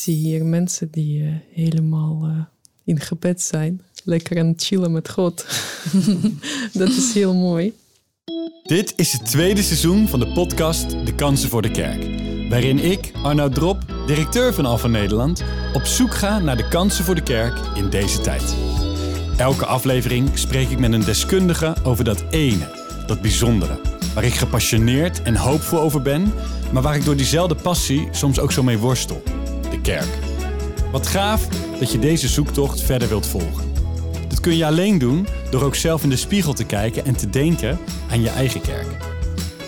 zie hier mensen die uh, helemaal uh, in gebed zijn. Lekker aan het chillen met God. dat is heel mooi. Dit is het tweede seizoen van de podcast De Kansen voor de Kerk. Waarin ik, Arnoud Drop, directeur van Alfa Nederland, op zoek ga naar de kansen voor de kerk in deze tijd. Elke aflevering spreek ik met een deskundige over dat ene, dat bijzondere. Waar ik gepassioneerd en hoopvol over ben, maar waar ik door diezelfde passie soms ook zo mee worstel: Wat gaaf dat je deze zoektocht verder wilt volgen. Dat kun je alleen doen door ook zelf in de spiegel te kijken en te denken aan je eigen kerk.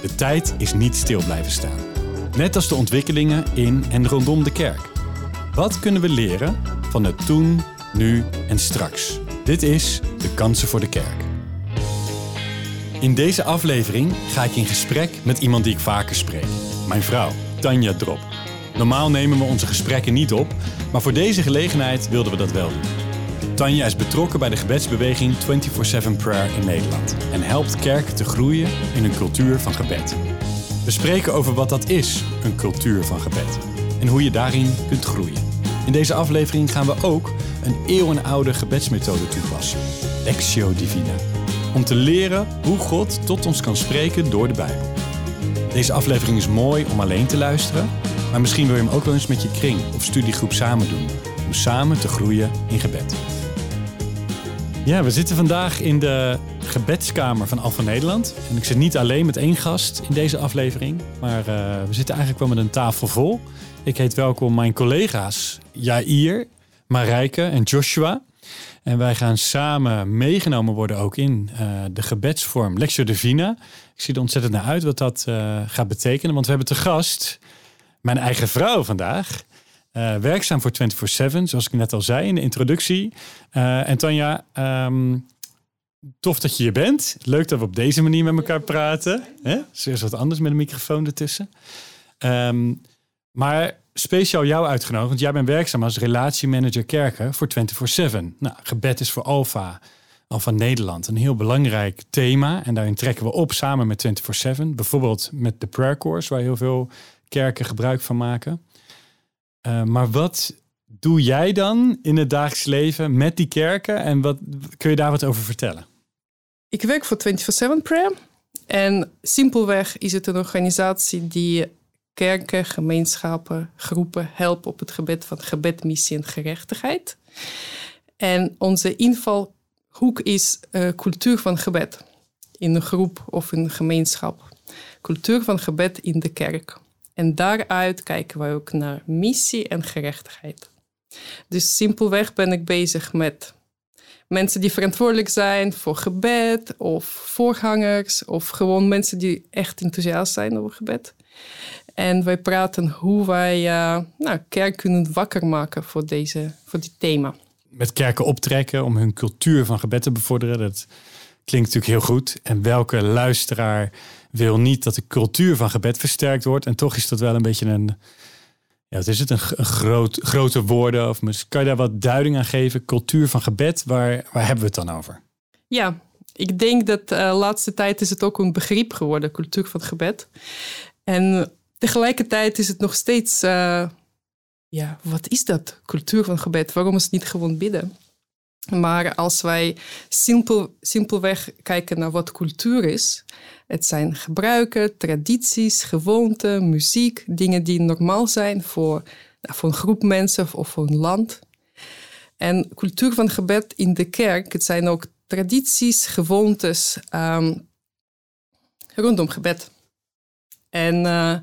De tijd is niet stil blijven staan. Net als de ontwikkelingen in en rondom de kerk. Wat kunnen we leren van het toen, nu en straks? Dit is De Kansen voor de Kerk. In deze aflevering ga ik in gesprek met iemand die ik vaker spreek. Mijn vrouw, Tanja Drop. Normaal nemen we onze gesprekken niet op, maar voor deze gelegenheid wilden we dat wel doen. Tanja is betrokken bij de gebedsbeweging 24-7 Prayer in Nederland en helpt kerken te groeien in een cultuur van gebed. We spreken over wat dat is, een cultuur van gebed, en hoe je daarin kunt groeien. In deze aflevering gaan we ook een eeuwenoude gebedsmethode toepassen, Lectio Divina, om te leren hoe God tot ons kan spreken door de Bijbel. Deze aflevering is mooi om alleen te luisteren, maar misschien wil je hem ook wel eens met je kring of studiegroep samen doen, om samen te groeien in gebed. Ja, we zitten vandaag in de gebedskamer van Alfa Nederland. En ik zit niet alleen met één gast in deze aflevering, maar uh, we zitten eigenlijk wel met een tafel vol. Ik heet welkom mijn collega's Jair, Marijke en Joshua. En wij gaan samen meegenomen worden ook in uh, de gebedsvorm Lectio Divina. Ik zie er ontzettend naar uit wat dat uh, gaat betekenen. Want we hebben te gast mijn eigen vrouw vandaag. Uh, werkzaam voor 24-7, zoals ik net al zei in de introductie. en Tanja, um, tof dat je hier bent. Leuk dat we op deze manier met elkaar praten. Hè? is wat anders met een microfoon ertussen. Um, maar speciaal jou uitgenodigd, want jij bent werkzaam als relatiemanager kerken voor 24-7. Nou, gebed is voor Alfa, Alfa Nederland, een heel belangrijk thema. En daarin trekken we op samen met 24-7. Bijvoorbeeld met de prayer course, waar heel veel kerken gebruik van maken. Uh, maar wat doe jij dan in het dagelijks leven met die kerken en wat kun je daar wat over vertellen? Ik werk voor 24-7 Prayer. En simpelweg is het een organisatie die kerken, gemeenschappen, groepen helpen op het gebed van gebed, missie en gerechtigheid. En onze invalhoek is uh, cultuur van gebed in een groep of in een gemeenschap. Cultuur van gebed in de kerk. En daaruit kijken wij ook naar missie en gerechtigheid. Dus simpelweg ben ik bezig met mensen die verantwoordelijk zijn voor gebed, of voorgangers, of gewoon mensen die echt enthousiast zijn over gebed. En wij praten hoe wij uh, nou, kerk kunnen wakker maken voor, deze, voor dit thema. Met kerken optrekken om hun cultuur van gebed te bevorderen. Dat klinkt natuurlijk heel goed. En welke luisteraar wil niet dat de cultuur van gebed versterkt wordt? En toch is dat wel een beetje een. Ja, wat is het? Een, een groot, grote woorden? Of kan je daar wat duiding aan geven? Cultuur van gebed, waar, waar hebben we het dan over? Ja, ik denk dat de uh, laatste tijd is het ook een begrip geworden, cultuur van gebed. En Tegelijkertijd is het nog steeds, uh, ja, wat is dat? Cultuur van gebed. Waarom is het niet gewoon bidden? Maar als wij simpel, simpelweg kijken naar wat cultuur is, het zijn gebruiken, tradities, gewoonten, muziek, dingen die normaal zijn voor, nou, voor een groep mensen of voor een land. En cultuur van gebed in de kerk, het zijn ook tradities, gewoontes um, rondom gebed. En uh,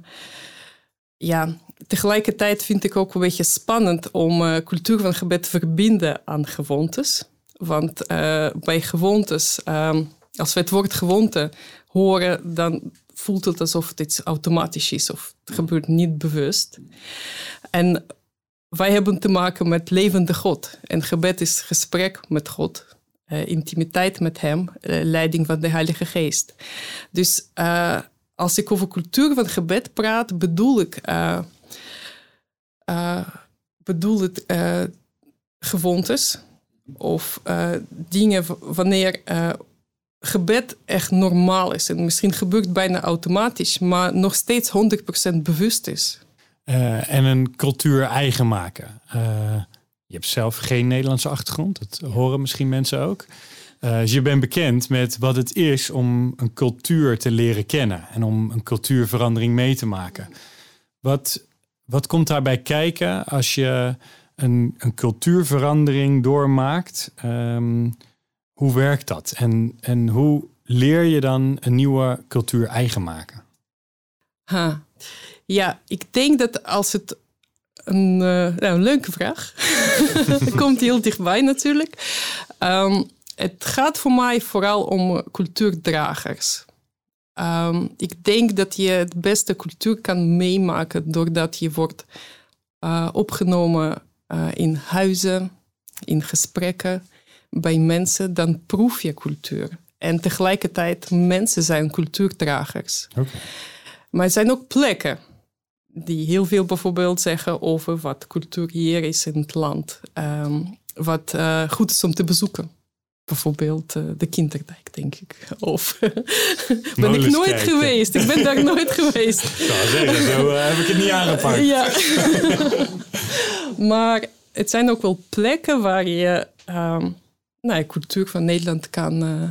ja, tegelijkertijd vind ik ook een beetje spannend om uh, cultuur van gebed te verbinden aan gewoontes. Want uh, bij gewoontes, um, als we het woord gewoonte horen, dan voelt het alsof het iets automatisch is of het gebeurt niet bewust. En wij hebben te maken met levende God. En gebed is gesprek met God, uh, intimiteit met Hem, leiding van de Heilige Geest. Dus als ik over cultuur van gebed praat, bedoel ik, uh, uh, bedoel het uh, gewoontes of dingen wanneer gebed echt normaal is. En misschien gebeurt bijna automatisch, maar nog steeds 100% bewust is. eh, en een cultuur eigen maken. Eh, je hebt zelf geen Nederlandse achtergrond, dat horen misschien mensen ook. Dus je bent bekend met wat het is om een cultuur te leren kennen en om een cultuurverandering mee te maken. Wat, wat komt daarbij kijken als je een, een cultuurverandering doormaakt? Um, hoe werkt dat? En, en hoe leer je dan een nieuwe cultuur eigen maken? Ja, ik denk dat als het een, uh, nou, een leuke vraag. Komt heel dichtbij natuurlijk. Um, het gaat voor mij vooral om cultuurdragers. Um, ik denk dat je het beste cultuur kan meemaken doordat je wordt uh, opgenomen uh, in huizen, in gesprekken, bij mensen. Dan proef je cultuur. En tegelijkertijd, mensen zijn cultuurdragers. Okay. Maar er zijn ook plekken die heel veel bijvoorbeeld zeggen over wat cultuur hier is in het land. Um, wat uh, goed is om te bezoeken bijvoorbeeld uh, de Kinderdijk, denk ik. Of ben ik nooit kijken. geweest. Ik ben daar nooit geweest. zeggen, zo uh, heb ik het niet aangepakt. ja. maar het zijn ook wel plekken waar je um, nou, cultuur van Nederland kan uh,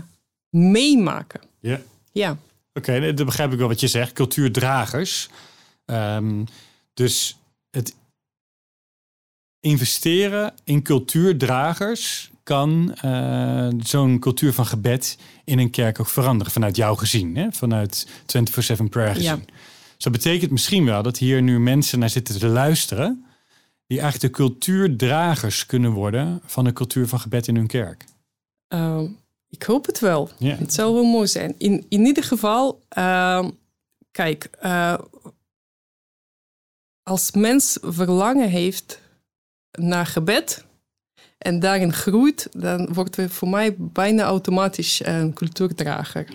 meemaken. Ja. Ja. Oké, okay, dan begrijp ik wel wat je zegt. Cultuurdragers. Um, dus het investeren in cultuurdragers kan uh, zo'n cultuur van gebed in een kerk ook veranderen vanuit jouw gezien, hè? vanuit 24/7 prayer gezien. Ja. Dus dat betekent misschien wel dat hier nu mensen naar zitten te luisteren die eigenlijk de cultuurdragers kunnen worden van de cultuur van gebed in hun kerk. Uh, ik hoop het wel. Yeah. Het zou wel mooi zijn. In, in ieder geval, uh, kijk, uh, als mens verlangen heeft naar gebed, en daarin groeit, dan wordt we voor mij bijna automatisch een cultuurdrager.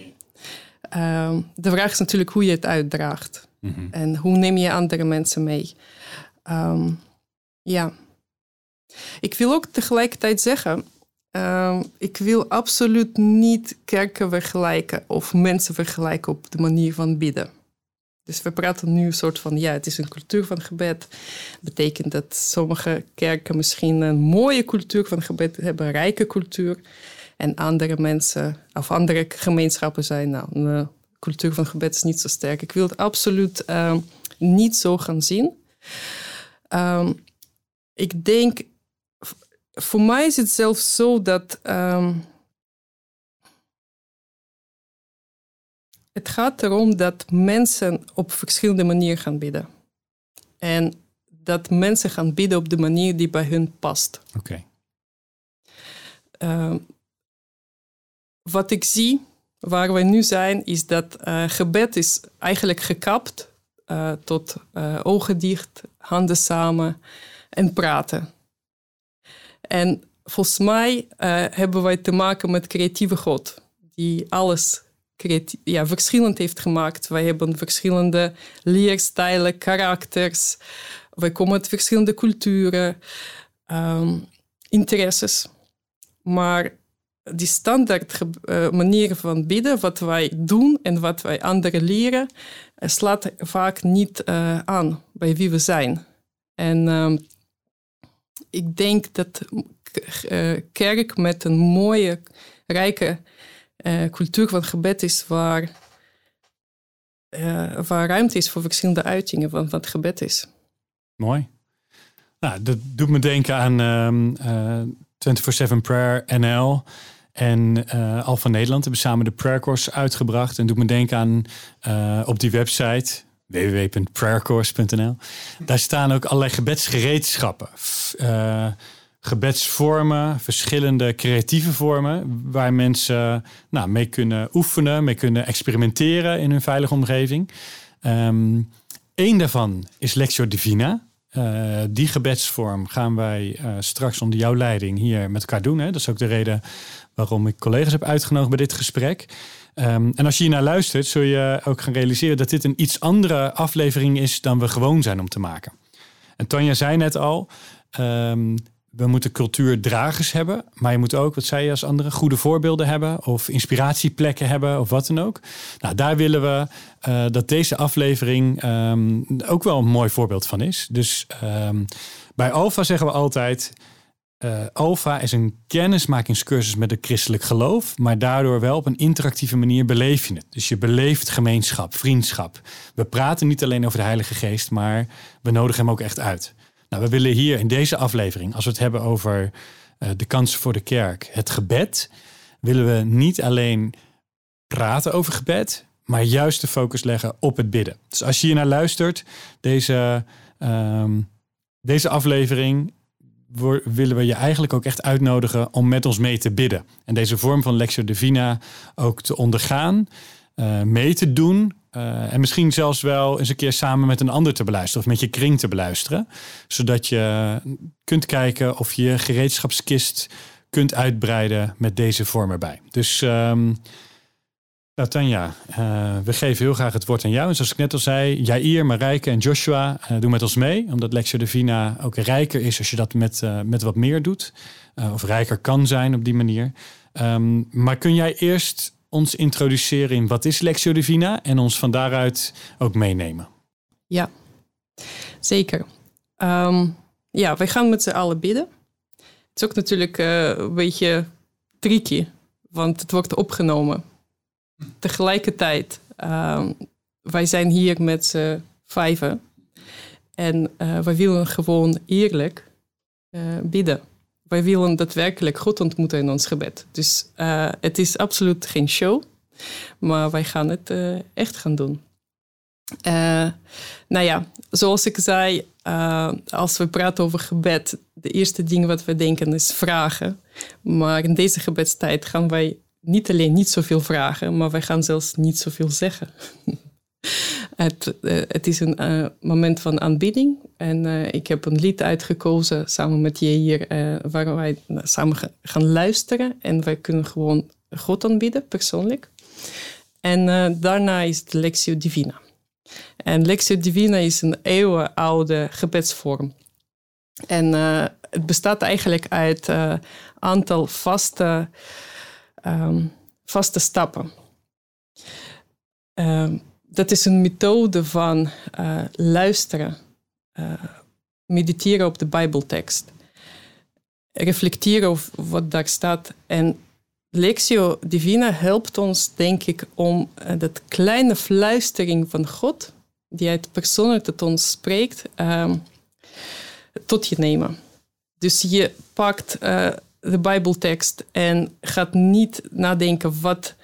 Uh, de vraag is natuurlijk hoe je het uitdraagt. Mm -hmm. En hoe neem je andere mensen mee. Um, ja. Ik wil ook tegelijkertijd zeggen, uh, ik wil absoluut niet kerken vergelijken of mensen vergelijken op de manier van bidden. Dus we praten nu een soort van, ja, het is een cultuur van gebed. Betekent dat sommige kerken misschien een mooie cultuur van gebed hebben, een rijke cultuur. En andere mensen, of andere gemeenschappen zijn, nou, een cultuur van gebed is niet zo sterk. Ik wil het absoluut uh, niet zo gaan zien. Um, ik denk, voor mij is het zelfs zo dat um, Het gaat erom dat mensen op verschillende manieren gaan bidden. En dat mensen gaan bidden op de manier die bij hun past. Oké. Okay. Uh, wat ik zie, waar we nu zijn, is dat uh, gebed is eigenlijk gekapt uh, tot uh, ogen dicht, handen samen en praten. En volgens mij hebben wij te maken met creatieve God, die alles ja, verschillend heeft gemaakt. Wij hebben verschillende leerstijlen, karakters. Wij komen uit verschillende culturen, um, interesses. Maar die standaard uh, manier van bidden, wat wij doen en wat wij anderen leren, uh, slaat vaak niet uh, aan bij wie we zijn. En um, ik denk dat kerk met een mooie, rijke cultuur van gebed is waar, uh, waar ruimte is voor verschillende uitingen van wat gebed is. Mooi. Nou, dat doet me denken aan um, uh, 24-7 Prayer NL en uh, Alpha Nederland hebben samen de Prayer Course uitgebracht. En doet me denken aan op die website www.prayercourse.nl. Daar staan ook allerlei gebedsgereedschappen. Gebedsvormen, verschillende creatieve vormen, waar mensen nou, mee kunnen oefenen, mee kunnen experimenteren in hun veilige omgeving. Um, Eén daarvan is Lectio Divina. Uh, die gebedsvorm gaan wij uh, straks onder jouw leiding hier met elkaar doen. Hè? Dat is ook de reden waarom ik collega's heb uitgenodigd bij dit gesprek. Um, en als je hier naar luistert, zul je ook gaan realiseren dat dit een iets andere aflevering is dan we gewoon zijn om te maken. En Tanja zei net al, um, we moeten cultuurdragers hebben, maar je moet ook, wat zei je als andere, goede voorbeelden hebben of inspiratieplekken hebben of wat dan ook. Nou, daar willen we uh, dat deze aflevering um, ook wel een mooi voorbeeld van is. Dus um, bij Alpha zeggen we altijd, uh, is een kennismakingscursus met het christelijk geloof, maar daardoor wel op een interactieve manier beleef je het. Dus je beleeft gemeenschap, vriendschap. We praten niet alleen over de Heilige Geest, maar we nodigen hem ook echt uit. Nou, we willen hier in deze aflevering, als we het hebben over uh, de kansen voor de kerk, het gebed, willen we niet alleen praten over gebed, maar juist de focus leggen op het bidden. Dus als je hier naar luistert, deze, um, deze aflevering willen we je eigenlijk ook echt uitnodigen om met ons mee te bidden. En deze vorm van Lectio Divina ook te ondergaan, uh, mee te doen. Uh, en misschien zelfs wel eens een keer samen met een ander te beluisteren of met je kring te beluisteren. Zodat je kunt kijken of je gereedschapskist kunt uitbreiden met deze vorm erbij. Dus um, nou, Tanja, uh, we geven heel graag het woord aan jou. En zoals ik net al zei, Jair, Marijke en Joshua doen met ons mee. Omdat Lectio Divina ook rijker is als je dat met, met wat meer doet. of rijker kan zijn op die manier. Um, maar kun jij eerst ons introduceren in wat is Lectio Divina en ons van daaruit ook meenemen? Ja, zeker. Um, ja, wij gaan met z'n allen bidden. Het is ook natuurlijk een beetje tricky, want het wordt opgenomen tegelijkertijd, uh, wij zijn hier met z'n vijven. En uh, wij willen gewoon eerlijk uh, bidden. Wij willen daadwerkelijk God ontmoeten in ons gebed. Dus uh, het is absoluut geen show, maar wij gaan het echt gaan doen. nou ja, zoals ik zei, als we praten over gebed, de eerste ding wat we denken is vragen. Maar in deze gebedstijd gaan wij niet alleen niet zoveel vragen, maar wij gaan zelfs niet zoveel zeggen. het, uh, het, is een uh, moment van aanbidding. En uh, ik heb een lied uitgekozen samen met je hier, waar wij samen gaan luisteren. En wij kunnen gewoon God aanbieden, persoonlijk. En daarna is het Lectio Divina. En Lectio Divina is een eeuwenoude gebedsvorm. En het bestaat eigenlijk uit een aantal vaste um, vaste stappen. Um, dat is een methode van uh, luisteren, uh, mediteren op de Bijbeltekst, reflecteren op wat daar staat. En Lectio Divina helpt ons, denk ik, om uh, dat kleine fluistering van God, die uit persoonlijk tot ons spreekt, um, tot je nemen. Dus je pakt de Bijbeltekst en gaat niet nadenken wat,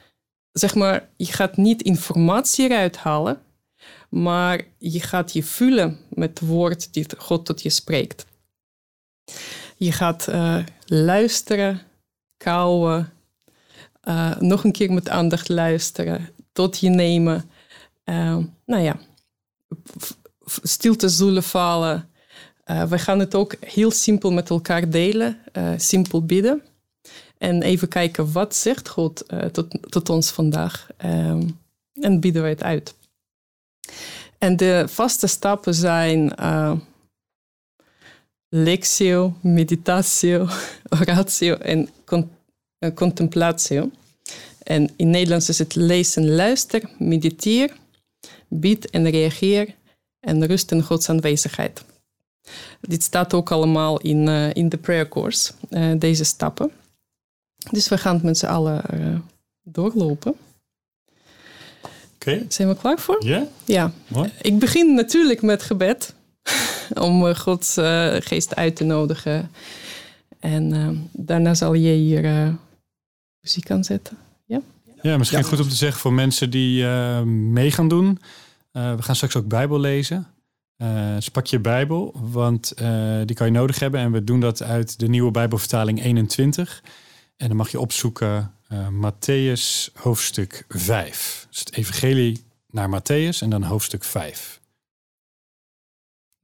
zeg maar, je gaat niet informatie eruit halen, maar je gaat je vullen met het woord die God tot je spreekt. Je gaat uh, luisteren, kauwen, uh, nog een keer met aandacht luisteren, tot je nemen. Uh, nou ja, stilte zullen vallen, we gaan het ook heel simpel met elkaar delen, simpel bidden. En even kijken wat zegt God uh, tot, tot ons vandaag. Um, en bieden we het uit. En de vaste stappen zijn lectio, meditatio, oratio en con contemplatio. En in Nederlands is het lezen, luister, mediteer, bid en reageer en rust in Gods aanwezigheid. Dit staat ook allemaal in, uh, in de prayer course, uh, deze stappen. Dus we gaan het met z'n allen uh, doorlopen. Oké. Okay. Zijn we klaar voor? Yeah. Ja. Mooi. Ik begin natuurlijk met gebed. om Gods geest uit te nodigen. En daarna zal je hier muziek aanzetten. Ja, ja misschien ja. goed om te zeggen voor mensen die mee gaan doen. we gaan straks ook Bijbel lezen. Uh, dus pak je Bijbel, want uh, die kan je nodig hebben. En we doen dat uit de nieuwe Bijbelvertaling 21. En dan mag je opzoeken uh, Matthäus hoofdstuk 5. Dus het evangelie naar Matthäus en dan hoofdstuk 5.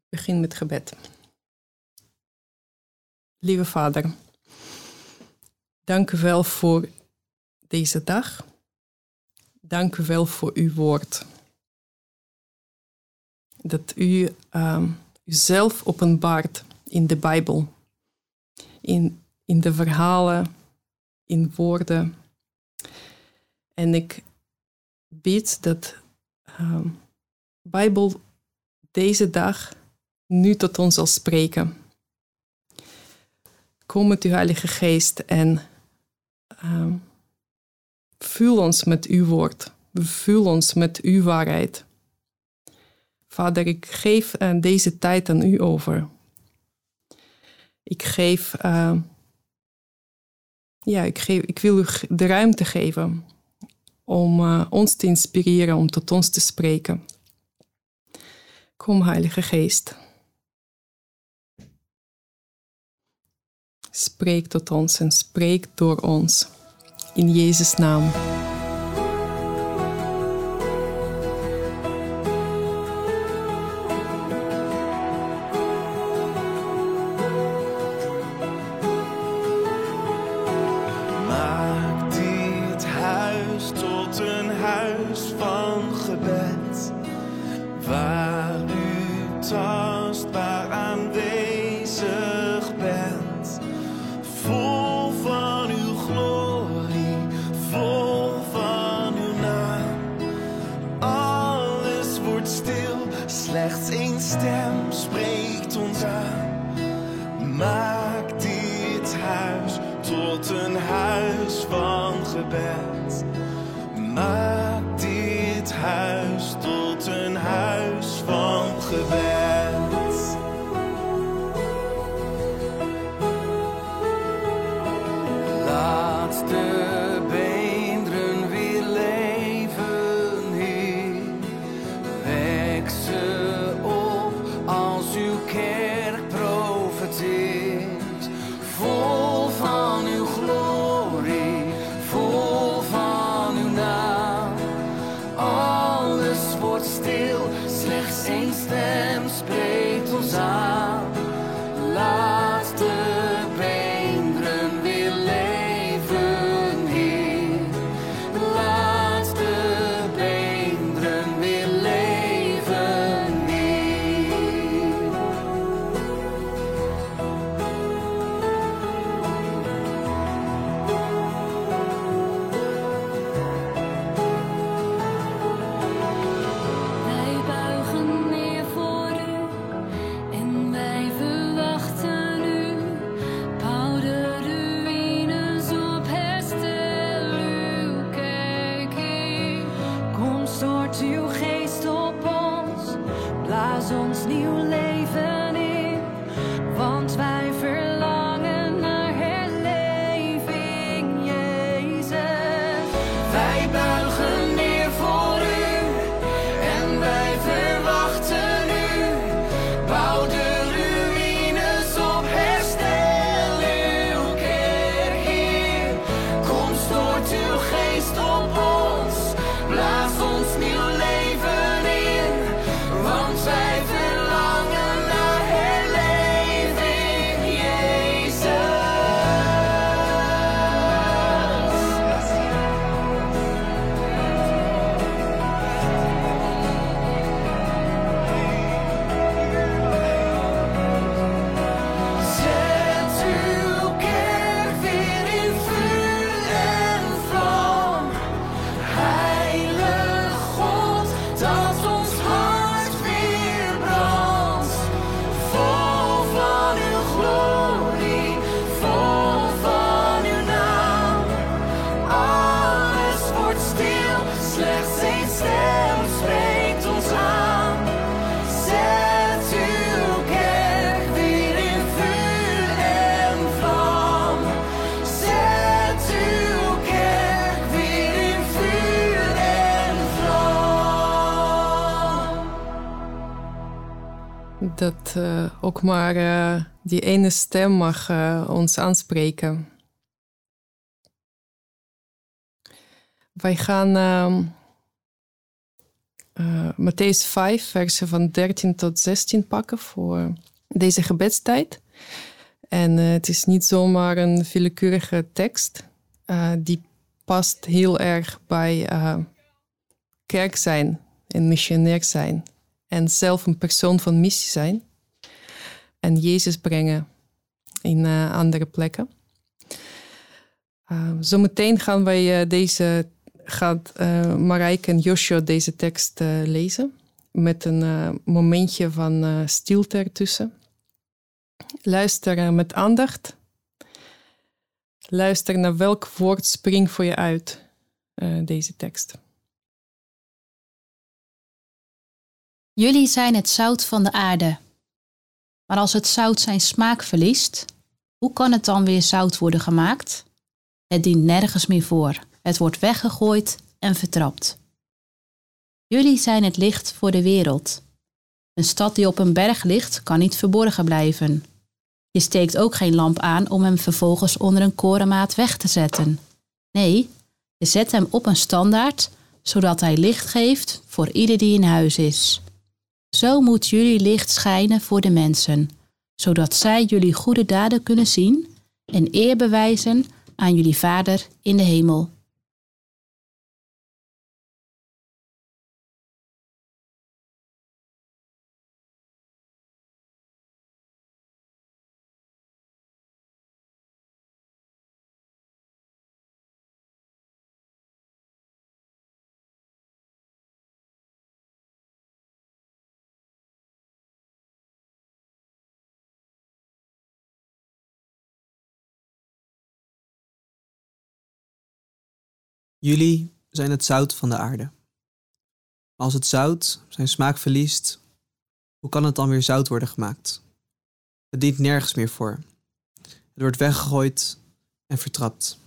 Begin met gebed. Lieve Vader, dank u wel voor deze dag. Dank u wel voor uw woord dat u um, uzelf openbaart in de Bijbel. in, in de verhalen, in woorden. En ik bid dat uh, Bijbel deze dag nu tot ons zal spreken. Kom met uw Heilige Geest en uh, vul ons met uw woord. Vul ons met uw waarheid. Vader, ik geef uh, deze tijd aan u over. Ik geef, uh, ja, ik, geef, ik wil u de ruimte geven om uh, ons te inspireren, om tot ons te spreken. Kom, Heilige Geest. Spreek tot ons en spreek door ons. In Jezus' naam. Stil, slechts één stem spreekt ons aan. Maak dit huis tot een huis van gebed. Maak dit huis tot een huis van gebed. Dat eh, ook maar eh, die ene stem mag eh, ons aanspreken. Wij gaan ehm, eh, Matthäus 5, versen van 13 tot 16 pakken voor deze gebedstijd. En het is niet zomaar een willekeurige tekst. Die past heel erg bij kerk zijn en missionair zijn. En zelf een persoon van missie zijn. En Jezus brengen in eh, andere plekken. Uh, zometeen gaan wij uh, deze, gaat uh, Marijke en Joshua deze tekst lezen. Met een momentje van stilte ertussen. Luister met aandacht. Luister naar welk woord springt voor je uit deze tekst. Jullie zijn het zout van de aarde. Maar als het zout zijn smaak verliest, hoe kan het dan weer zout worden gemaakt? Het dient nergens meer voor. Het wordt weggegooid en vertrapt. Jullie zijn het licht voor de wereld. Een stad die op een berg ligt, kan niet verborgen blijven. Je steekt ook geen lamp aan om hem vervolgens onder een korenmaat weg te zetten. Nee, je zet hem op een standaard, zodat hij licht geeft voor ieder die in huis is. Zo moet jullie licht schijnen voor de mensen, zodat zij jullie goede daden kunnen zien en eer bewijzen aan jullie Vader in de hemel. Jullie zijn het zout van de aarde. Als het zout zijn smaak verliest, hoe kan het dan weer zout worden gemaakt? Het dient nergens meer voor. Het wordt weggegooid en vertrapt.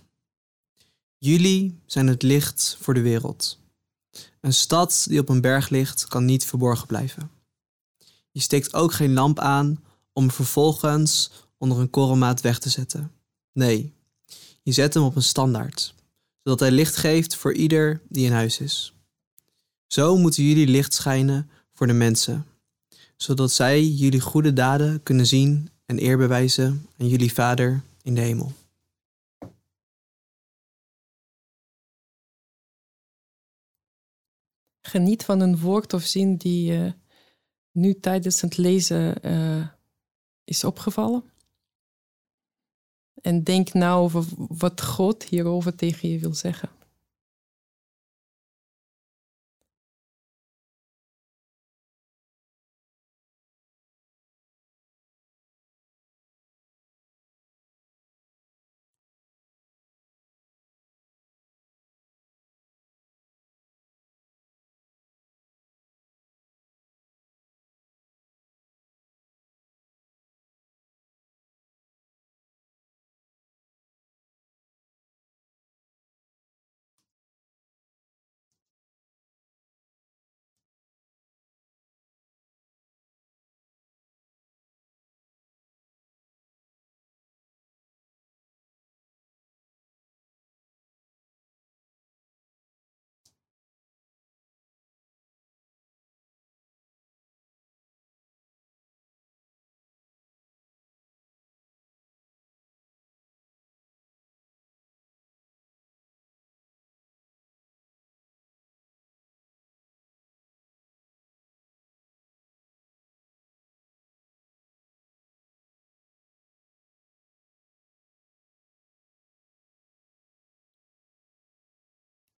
Jullie zijn het licht voor de wereld. Een stad die op een berg ligt, kan niet verborgen blijven. Je steekt ook geen lamp aan om vervolgens onder een korrelmaat weg te zetten. Nee, je zet hem op een standaard zodat hij licht geeft voor ieder die in huis is. Zo moeten jullie licht schijnen voor de mensen, zodat zij jullie goede daden kunnen zien en eer bewijzen aan jullie Vader in de hemel. Geniet van een woord of zin die uh, nu tijdens het lezen uh, is opgevallen. En denk nou over wat God hierover tegen je wil zeggen.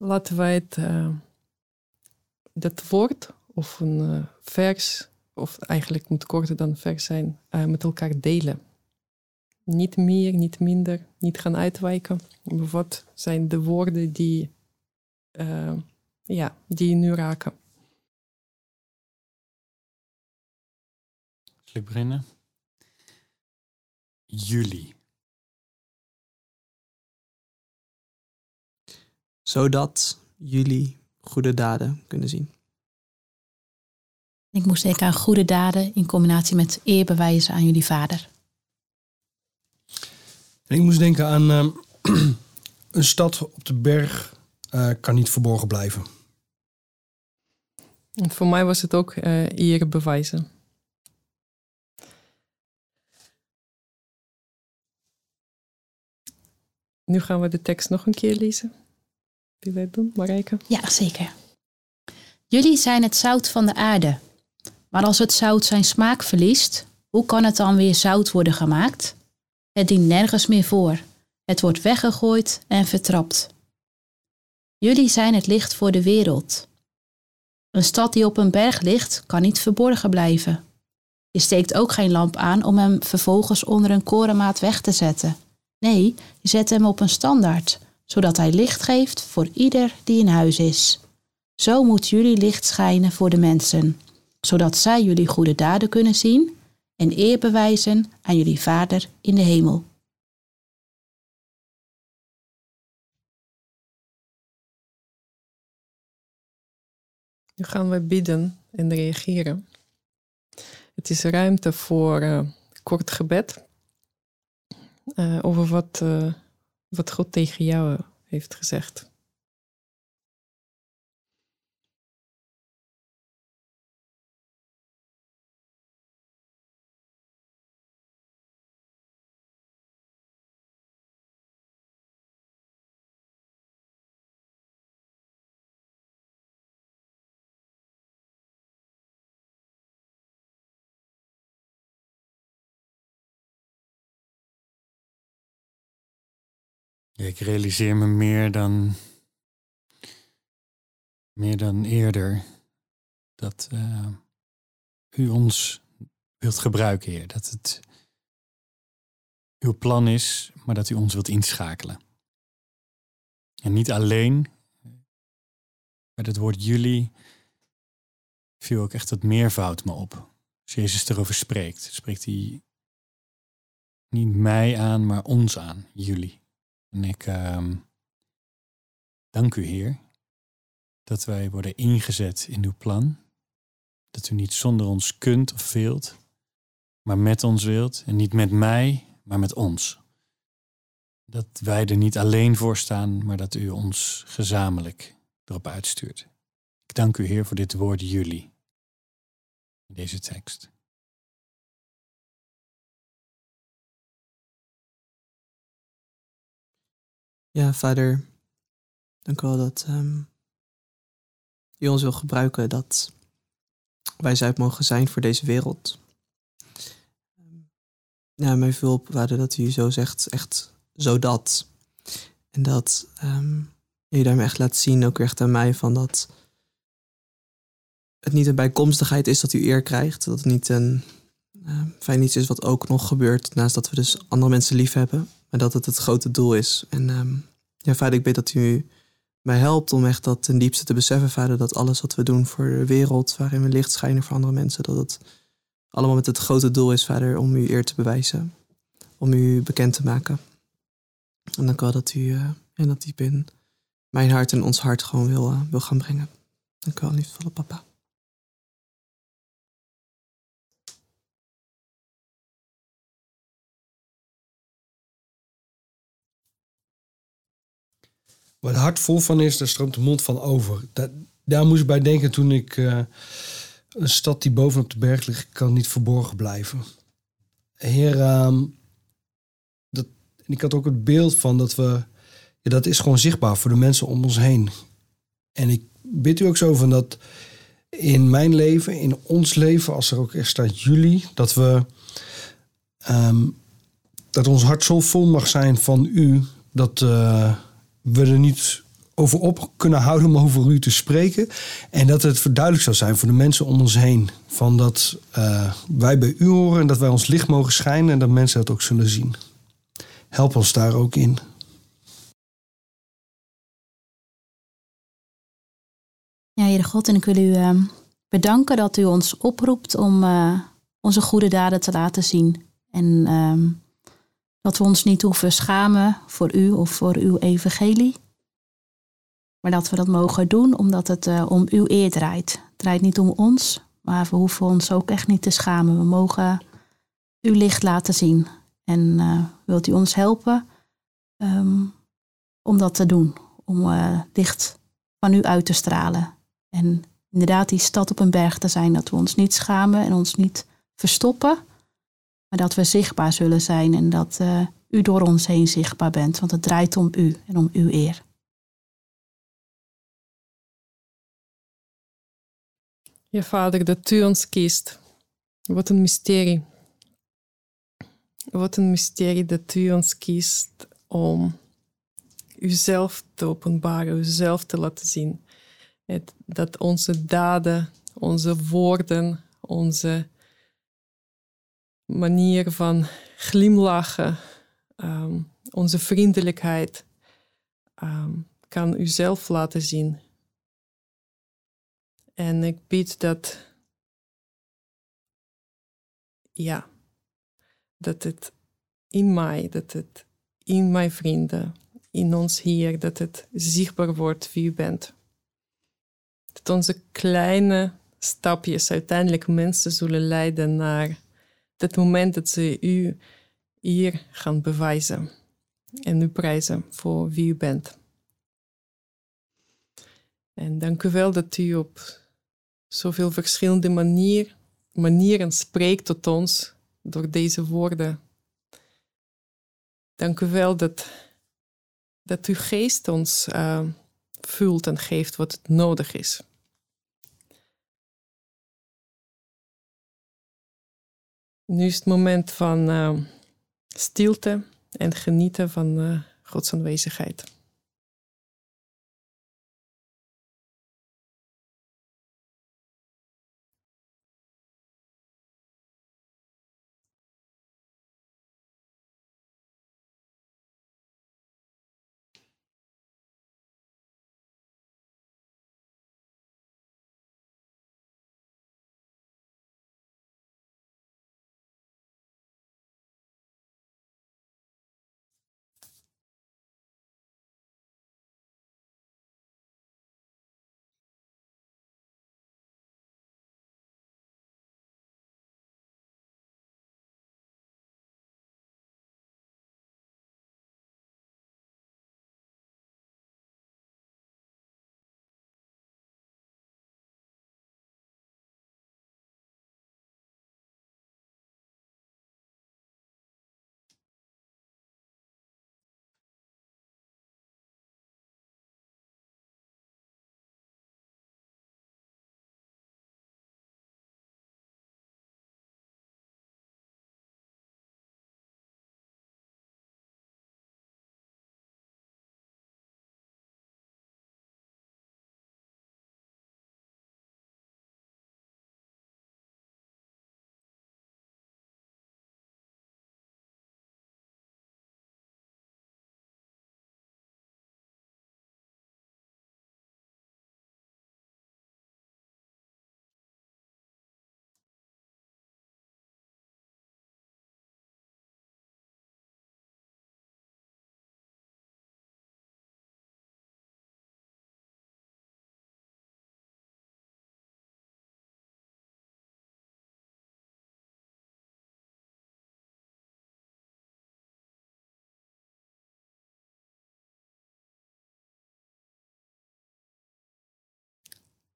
Laten wij het, dat woord of een uh, vers, of eigenlijk moet korter dan vers zijn, uh, met elkaar delen. Niet meer, niet minder, niet gaan uitwijken. Wat zijn de woorden die, ja, die nu raken? Zal ik? Jullie. Zodat jullie goede daden kunnen zien. Ik moest denken aan goede daden in combinatie met eerbewijzen aan jullie vader. En ik moest denken aan uh, een stad op de berg uh, kan niet verborgen blijven. En voor mij was het ook uh, eerbewijzen. Nu gaan we de tekst nog een keer lezen. Wie wij doen, Marijke? Ja, zeker. Jullie zijn het zout van de aarde. Maar als het zout zijn smaak verliest, hoe kan het dan weer zout worden gemaakt? Het dient nergens meer voor. Het wordt weggegooid en vertrapt. Jullie zijn het licht voor de wereld. Een stad die op een berg ligt, kan niet verborgen blijven. Je steekt ook geen lamp aan om hem vervolgens onder een korenmaat weg te zetten. Nee, je zet hem op een standaard, zodat hij licht geeft voor ieder die in huis is. Zo moet jullie licht schijnen voor de mensen, zodat zij jullie goede daden kunnen zien en eer bewijzen aan jullie Vader in de hemel. Nu gaan we bidden en reageren. Het is ruimte voor uh, kort gebed uh, over wat, uh, wat God tegen jou heeft gezegd. Ik realiseer me meer dan, meer dan eerder dat uh, u ons wilt gebruiken, Heer. Dat het uw plan is, maar dat u ons wilt inschakelen. En niet alleen, met het woord jullie viel ook echt het meervoud me op. Als Jezus erover spreekt, spreekt hij niet mij aan, maar ons aan, jullie. En ik uh, dank u, Heer, dat wij worden ingezet in uw plan. Dat u niet zonder ons kunt of wilt, maar met ons wilt. En niet met mij, maar met ons. Dat wij er niet alleen voor staan, maar dat u ons gezamenlijk erop uitstuurt. Ik dank u, Heer, voor dit woord jullie in deze tekst. Ja, vader, dank u wel dat um, u ons wil gebruiken, dat wij zuid mogen zijn voor deze wereld. Ja, mij veel op, dat u zo zegt, echt zo dat. En dat um, je daarmee echt laat zien, ook echt aan mij, van dat het niet een bijkomstigheid is dat u eer krijgt. Dat het niet een fijn iets is wat ook nog gebeurt, naast dat we dus andere mensen lief hebben. Maar dat het het grote doel is. En um, ja, vader, ik bid dat u mij helpt om echt dat ten diepste te beseffen, vader, dat alles wat we doen voor de wereld, waarin we licht schijnen voor andere mensen, dat het allemaal met het grote doel is, vader, om u eer te bewijzen. Om u bekend te maken. En dank u wel dat u uh, en dat diep in mijn hart en ons hart gewoon wil, uh, wil gaan brengen. Dank u wel, liefdevolle papa. Waar het hart vol van is, daar stroomt de mond van over. Dat, daar moest ik bij denken toen ik... Uh, een stad die bovenop de berg ligt, kan niet verborgen blijven. Heer, en ik had ook het beeld van dat we... Ja, dat is gewoon zichtbaar voor de mensen om ons heen. En ik bid u ook zo van dat in mijn leven, in ons leven, als er ook echt staat jullie, dat we... Um, dat ons hart zo vol mag zijn van u, dat... Uh, we er niet over op kunnen houden om over u te spreken. En dat het duidelijk zou zijn voor de mensen om ons heen. Van dat uh, wij bij u horen en dat wij ons licht mogen schijnen en dat mensen dat ook zullen zien. Help ons daar ook in. Ja, Heere God, en ik wil u uh, bedanken dat u ons oproept om uh, onze goede daden te laten zien. En ehm, dat we ons niet hoeven schamen voor u of voor uw evangelie. Maar dat we dat mogen doen omdat het uh, om uw eer draait. Het draait niet om ons, maar we hoeven ons ook echt niet te schamen. We mogen uw licht laten zien. En uh, wilt u ons helpen um, om dat te doen? Om licht van u uit te stralen. En inderdaad die stad op een berg te zijn. Dat we ons niet schamen en ons niet verstoppen. Maar dat we zichtbaar zullen zijn en dat uh, u door ons heen zichtbaar bent. Want het draait om u en om uw eer. Ja, vader, dat u ons kiest. Wat een mysterie. wat een mysterie dat u ons kiest om uzelf te openbaren, uzelf te laten zien. Dat onze daden, onze woorden, onze manier van glimlachen, um, onze vriendelijkheid, um, kan u zelf laten zien. En ik bied dat, ja, dat het in mij, dat het in mijn vrienden, in ons hier, dat het zichtbaar wordt wie u bent. Dat onze kleine stapjes uiteindelijk mensen zullen leiden naar het moment dat ze u hier gaan bewijzen en u prijzen voor wie u bent. En dank u wel dat u op zoveel verschillende manier, manieren spreekt tot ons door deze woorden. Dank u wel dat, dat uw geest ons uh, vult en geeft wat het nodig is. Nu is het moment van uh, stilte en genieten van uh, Gods aanwezigheid.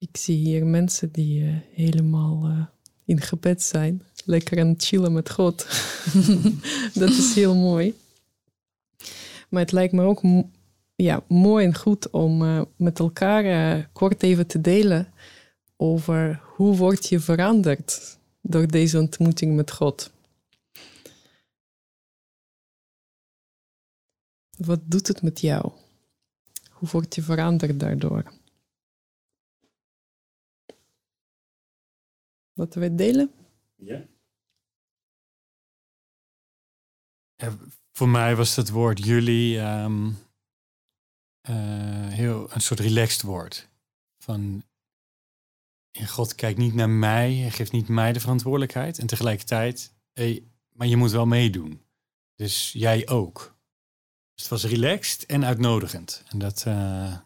Ik zie hier mensen die uh, helemaal uh, in gebed zijn. Lekker aan het chillen met God. dat is heel mooi. Maar het lijkt me ook ja, mooi en goed om uh, met elkaar kort even te delen over hoe word je veranderd door deze ontmoeting met God. Wat doet het met jou? Hoe word je veranderd daardoor? Wat we delen? Ja. ja. Voor mij was het woord jullie um, uh, heel een soort relaxed woord. Van God kijkt niet naar mij, hij geeft niet mij de verantwoordelijkheid. En tegelijkertijd, hey, maar je moet wel meedoen. Dus jij ook. Dus het was relaxed en uitnodigend. En dat uh,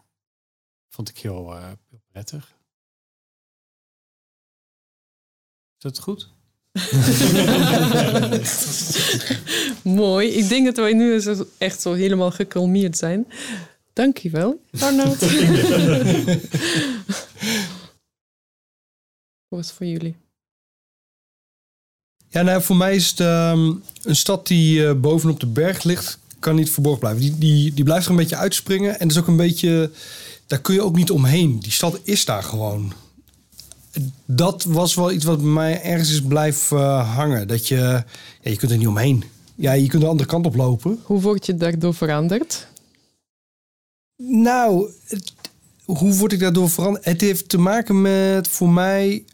vond ik heel, uh, heel prettig. Dat goed? Mooi. Ik denk dat wij nu echt zo helemaal gekalmeerd zijn. Dankjewel, Arnoud. Hoe was het voor jullie? Ja, nou, voor mij is het ehm, een stad die uh, bovenop de berg ligt, kan niet verborgen blijven. Die, die, die blijft er een beetje uitspringen. En dat is ook een beetje, daar kun je ook niet omheen. Die stad is daar gewoon dat was wel iets wat bij mij ergens is blijven uh, hangen. Dat je, ja, je kunt er niet omheen. ja, je kunt de andere kant op lopen. Hoe word je daardoor veranderd? Nou, het- hoe word ik daardoor veranderd? Het heeft te maken met voor mij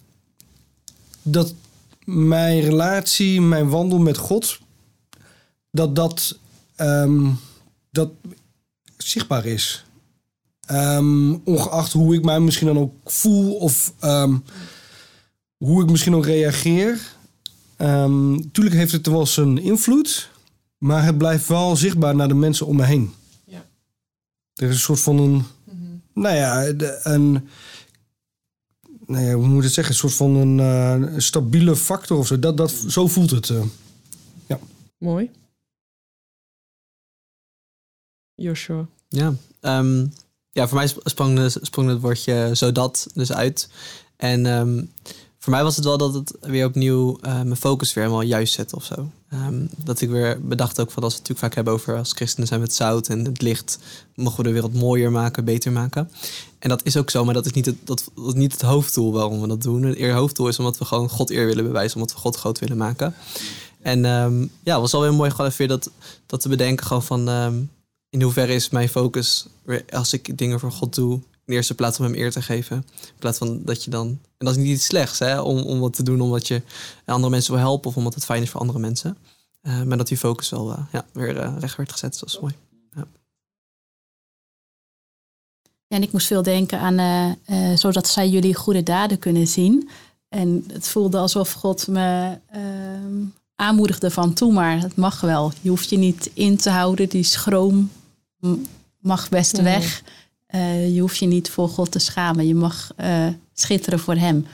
dat mijn relatie, mijn wandel met God, dat dat, ehm, dat zichtbaar is. Ehm, ongeacht hoe ik mij misschien dan ook voel of ehm, hoe ik misschien ook reageer. Ehm tuurlijk heeft het wel zijn invloed, maar het blijft wel zichtbaar naar de mensen om me heen. Ja. Er is een soort van een, nou ja, de- een, nou ja, hoe moet ik het zeggen, een soort van een, eh, een stabiele factor of zo. Dat, dat, zo voelt het. eh. Mooi. Joshua. Ja, ehm, ja voor mij sp- sprong, sprong het woordje zodat dus uit. En ehm, voor mij was het wel dat het weer opnieuw eh, mijn focus weer helemaal juist zette of zo. Ehm, dat ik weer bedacht ook van als we het natuurlijk vaak hebben over als christenen zijn met zout en het licht, mogen we de wereld mooier maken, beter maken. En dat is ook zo, maar dat is niet het, dat, dat niet het hoofddoel waarom we dat doen. Het hoofddoel is omdat we gewoon God eer willen bewijzen, omdat we God groot willen maken. En ehm, ja, het was alweer mooi gewoon weer dat, dat te bedenken gewoon van in hoeverre is mijn focus als ik dingen voor God doe, in de eerste plaats om hem eer te geven. In plaats van dat je dan. En dat is niet iets slechts, hè, om, om wat te doen omdat je andere mensen wil helpen of omdat het fijn is voor andere mensen. Eh, maar dat die focus wel eh, ja, weer eh, recht werd gezet, dat is mooi. En ik moest veel denken aan, zodat zij jullie goede daden kunnen zien. En het voelde alsof God me ehm, aanmoedigde van, toe maar, het mag wel. Je hoeft je niet in te houden, die schroom mag best weg. Eh, je hoeft je niet voor God te schamen, je mag eh, schitteren voor Hem.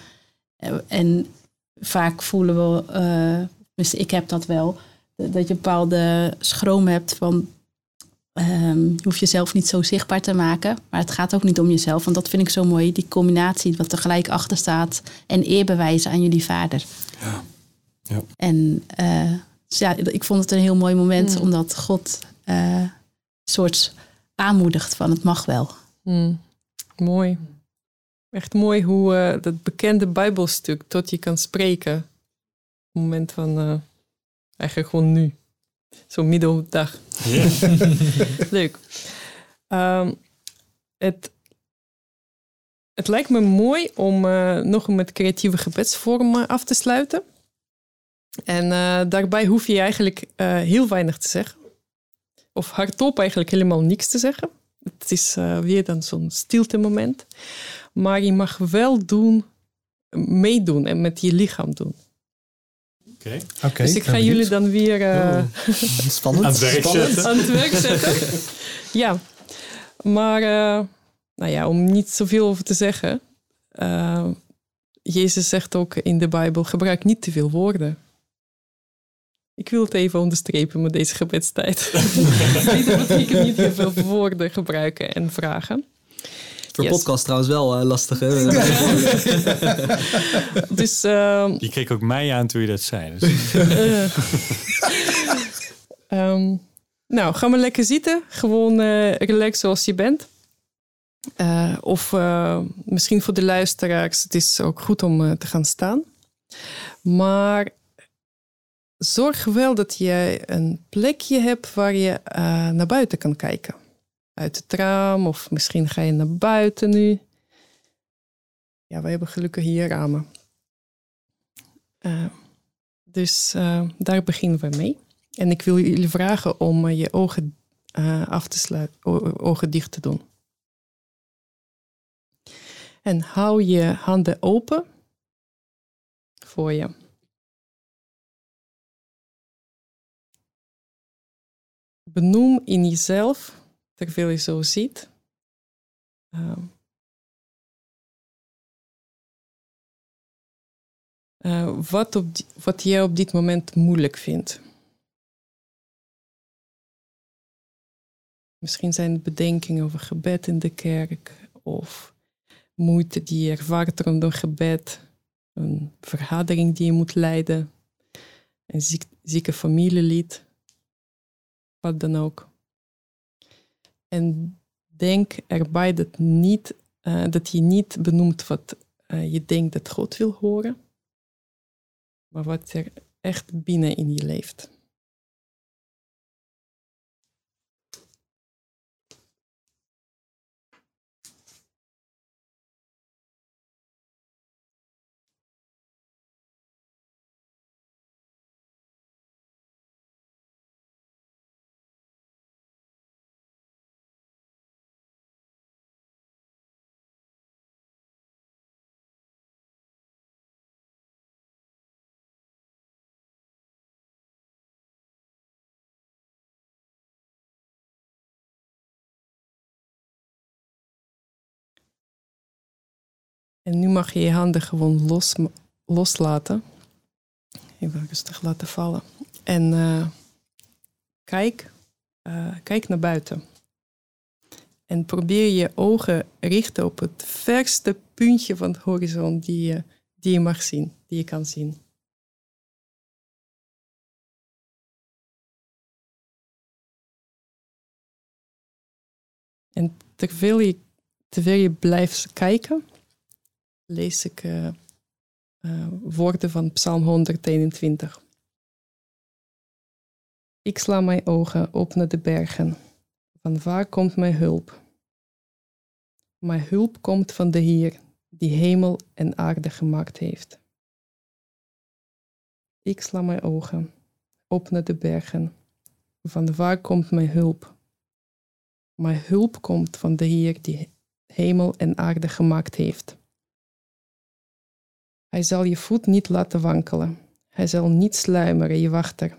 Eh, en vaak voelen we, eh, dus ik heb dat wel, dat je een bepaalde schroom hebt van Ehm, je hoeft jezelf niet zo zichtbaar te maken. Maar het gaat ook niet om jezelf. Want dat vind ik zo mooi. Die combinatie wat er gelijk achter staat. En eer bewijzen aan jullie vader. Ja. Ja. En eh, dus ja, ik vond het een heel mooi moment. Mm. Omdat God eh, een soort aanmoedigt van het mag wel. Hmm, Mooi. Echt mooi hoe eh, dat bekende Bijbelstuk tot je kan spreken. Op het moment van, eh, eigenlijk gewoon nu. Zo middeldag. Leuk. Ehm, het, het lijkt me mooi om eh, nog met creatieve gebedsvormen af te sluiten. En eh, daarbij hoef je eigenlijk eh, heel weinig te zeggen. Of hardop eigenlijk helemaal niks te zeggen. Het is eh, weer dan zo'n stilte moment. Maar je mag wel doen, meedoen en met je lichaam doen. Oké. Oké, dus ik ga jullie dan weer eh, Spannend. Aan het werk zetten. aan het werk zetten. ja, maar eh, nou ja, om niet zoveel over te zeggen. Jezus zegt ook in de Bijbel, gebruik niet te veel woorden. Ik wil het even onderstrepen met deze gebedstijd. dat betekent niet heel veel woorden gebruiken en vragen. Voor Yes. podcast trouwens wel eh, lastig. Hè? Dus eh, Je keek ook mij aan toen je dat zei. Dus. Eh. Ehm, nou, ga maar lekker zitten. Gewoon eh relax zoals je bent. Eh, of eh, misschien voor de luisteraars, het is ook goed om te gaan staan. Maar zorg wel dat je een plekje hebt waar je eh, naar buiten kan kijken. Uit het raam of misschien ga je naar buiten nu. Ja, wij hebben gelukkig hier ramen. Eh, dus eh, daar beginnen we mee. En ik wil jullie vragen om je ogen af te sluiten, ogen dicht te doen. En hou je handen open voor je. Benoem in jezelf, terwijl je zo ziet, ehm, eh, wat, op wat jij op dit moment moeilijk vindt. Misschien zijn het bedenkingen over gebed in de kerk of moeite die je ervaart rondom gebed, een vergadering die je moet leiden, een ziek, zieke familielid, wat dan ook. En denk erbij dat, niet, eh, dat je niet benoemt wat eh, je denkt dat God wil horen, maar wat er echt binnen in je leeft. En nu mag je je handen gewoon los, loslaten. Even rustig laten vallen. En uh, kijk, uh, kijk naar buiten. En probeer je ogen richten op het verste puntje van de horizon die je, die je mag zien, die je kan zien. En terwijl je, terwijl je blijft kijken, lees ik uh, uh, woorden van Psalm 121. Ik sla mijn ogen op naar de bergen. Van waar komt mijn hulp? Mijn hulp komt van de Heer, die hemel en aarde gemaakt heeft. Ik sla mijn ogen op naar de bergen. Van waar komt mijn hulp? Mijn hulp komt van de Heer die hemel en aarde gemaakt heeft. Hij zal je voet niet laten wankelen. Hij zal niet sluimeren, je wachter.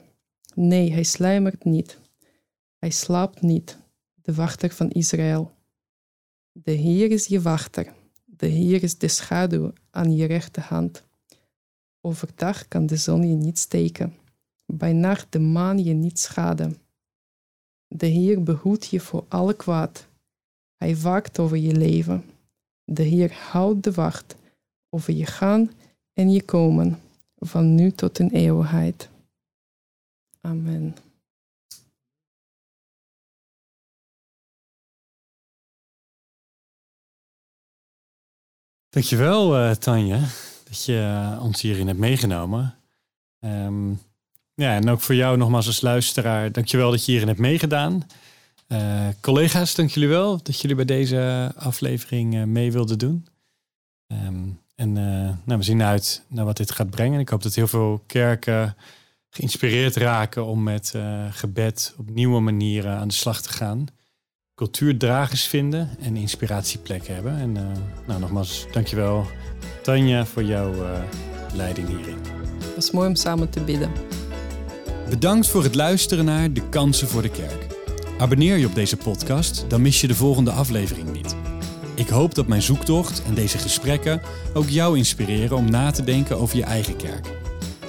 Nee, hij sluimert niet. Hij slaapt niet, de wachter van Israël. De Heer is je wachter. De Heer is de schaduw aan je rechterhand. Overdag kan de zon je niet steken. Bij nacht de maan je niet schaden. De Heer behoedt je voor alle kwaad. Hij waakt over je leven. De Heer houdt de wacht over je gaan en je komen, van nu tot in eeuwigheid. Amen. Dankjewel, uh, Tanja, dat je uh, ons hierin hebt meegenomen. Um, ja, en ook voor jou nogmaals als luisteraar, dankjewel dat je hierin hebt meegedaan. Uh, collega's, dank jullie wel dat jullie bij deze aflevering mee wilden doen. Um, en nou, we zien uit naar wat dit gaat brengen. Ik hoop dat heel veel kerken geïnspireerd raken om met gebed op nieuwe manieren aan de slag te gaan cultuurdragers vinden en inspiratieplekken hebben. En uh, nou, nogmaals, dankjewel Tanja voor jouw uh, leiding hierin. Het was mooi om samen te bidden. Bedankt voor het luisteren naar De Kansen voor de Kerk. Abonneer je op deze podcast, dan mis je de volgende aflevering niet. Ik hoop dat mijn zoektocht en deze gesprekken ook jou inspireren om na te denken over je eigen kerk.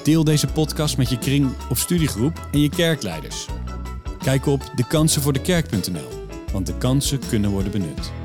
Deel deze podcast met je kring of studiegroep en je kerkleiders. Kijk op dekansenvoordekerk.nl want de kansen kunnen worden benut.